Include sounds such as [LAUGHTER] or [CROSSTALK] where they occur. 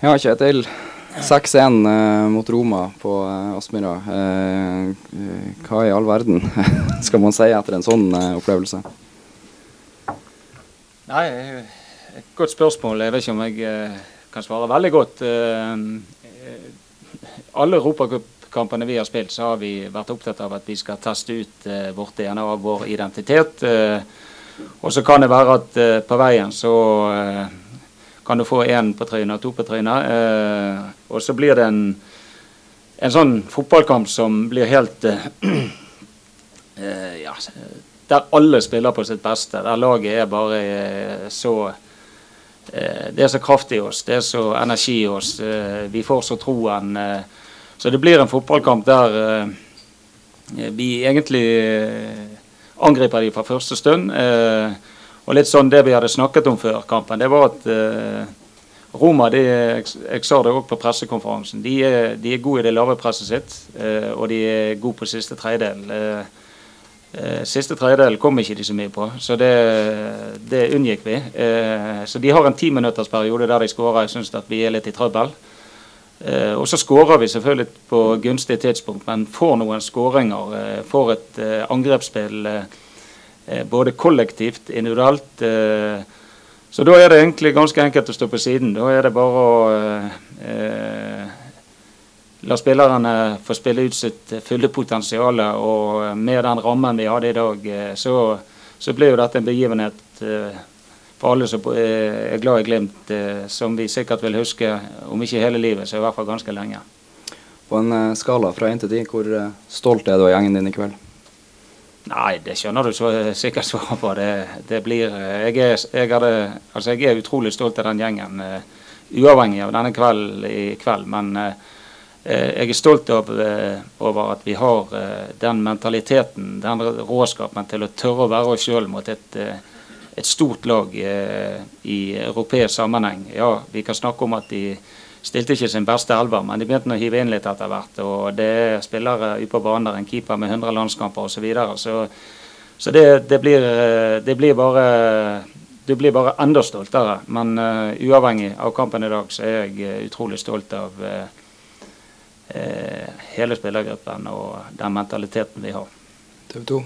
Ja, Kjetil. 6-1 eh, mot Roma på eh, Aspmyra. Eh, eh, hva i all verden [LAUGHS] skal man si etter en sånn eh, opplevelse? Nei, et godt spørsmål. Jeg vet ikke om jeg eh, kan svare veldig godt. Eh, eh, alle europacupkampene vi har spilt, så har vi vært opptatt av at vi skal teste ut eh, vårt DNA og vår identitet. Eh, og så kan det være at eh, på veien så eh, kan du få én på trynet, to på trynet. Eh, og så blir det en, en sånn fotballkamp som blir helt eh, [CLEARS THROAT] eh, ja, Der alle spiller på sitt beste. Der laget er bare eh, så eh, Det er så kraft i oss, det er så energi i oss. vi får så troen. så det blir en fotballkamp der vi egentlig angriper de fra første stund. Eh, og litt sånn det vi hadde snakket om før kampen, det var at eh, Roma det, jeg, jeg sa det òg på pressekonferansen, de er, de er gode i det lave presset sitt. Eh, og de er gode på siste tredjedel. Eh, eh, siste tredjedel kom ikke de så mye på, så det, det unngikk vi. Eh, så de har en timinuttersperiode der de skårer. Jeg syns at vi er litt i trøbbel. Eh, og så skårer vi selvfølgelig på gunstig tidspunkt, men får noen skåringer. Eh, får et eh, angrepsspill eh, både kollektivt, individuelt. Eh, så da er det egentlig ganske enkelt å stå på siden. Da er det bare å eh, eh, la spillerne få spille ut sitt fulle potensial. Og eh, med den rammen vi hadde i dag, eh, så, så ble jo dette en begivenhet eh, for alle som eh, er glad i Glimt, eh, som vi sikkert vil huske, om ikke hele livet, så i hvert fall ganske lenge. På en eh, skala fra 1 til 10, hvor eh, stolt er du av gjengen din i kveld? Nei, det skjønner du så sikkert svaret på. Det, det blir eh, jeg er, jeg, hadde, altså jeg er utrolig stolt av den gjengen, uh, uavhengig av denne kvelden i kveld. Men uh, jeg er stolt av, over at vi har den mentaliteten, den råskapen til å tørre å være oss sjøl mot et, et stort lag i europeisk sammenheng. Ja, vi kan snakke om at de stilte ikke sin beste elver, men de begynte å hive inn litt etter hvert. Og det er spillere ute på banen der, en keeper med 100 landskamper osv. Så, videre. så Så det, det, blir, det blir bare du blir bare enda stoltere. Men uh, uavhengig av kampen i dag, så er jeg uh, utrolig stolt av uh, hele spillergruppen og den mentaliteten vi har. TV 2.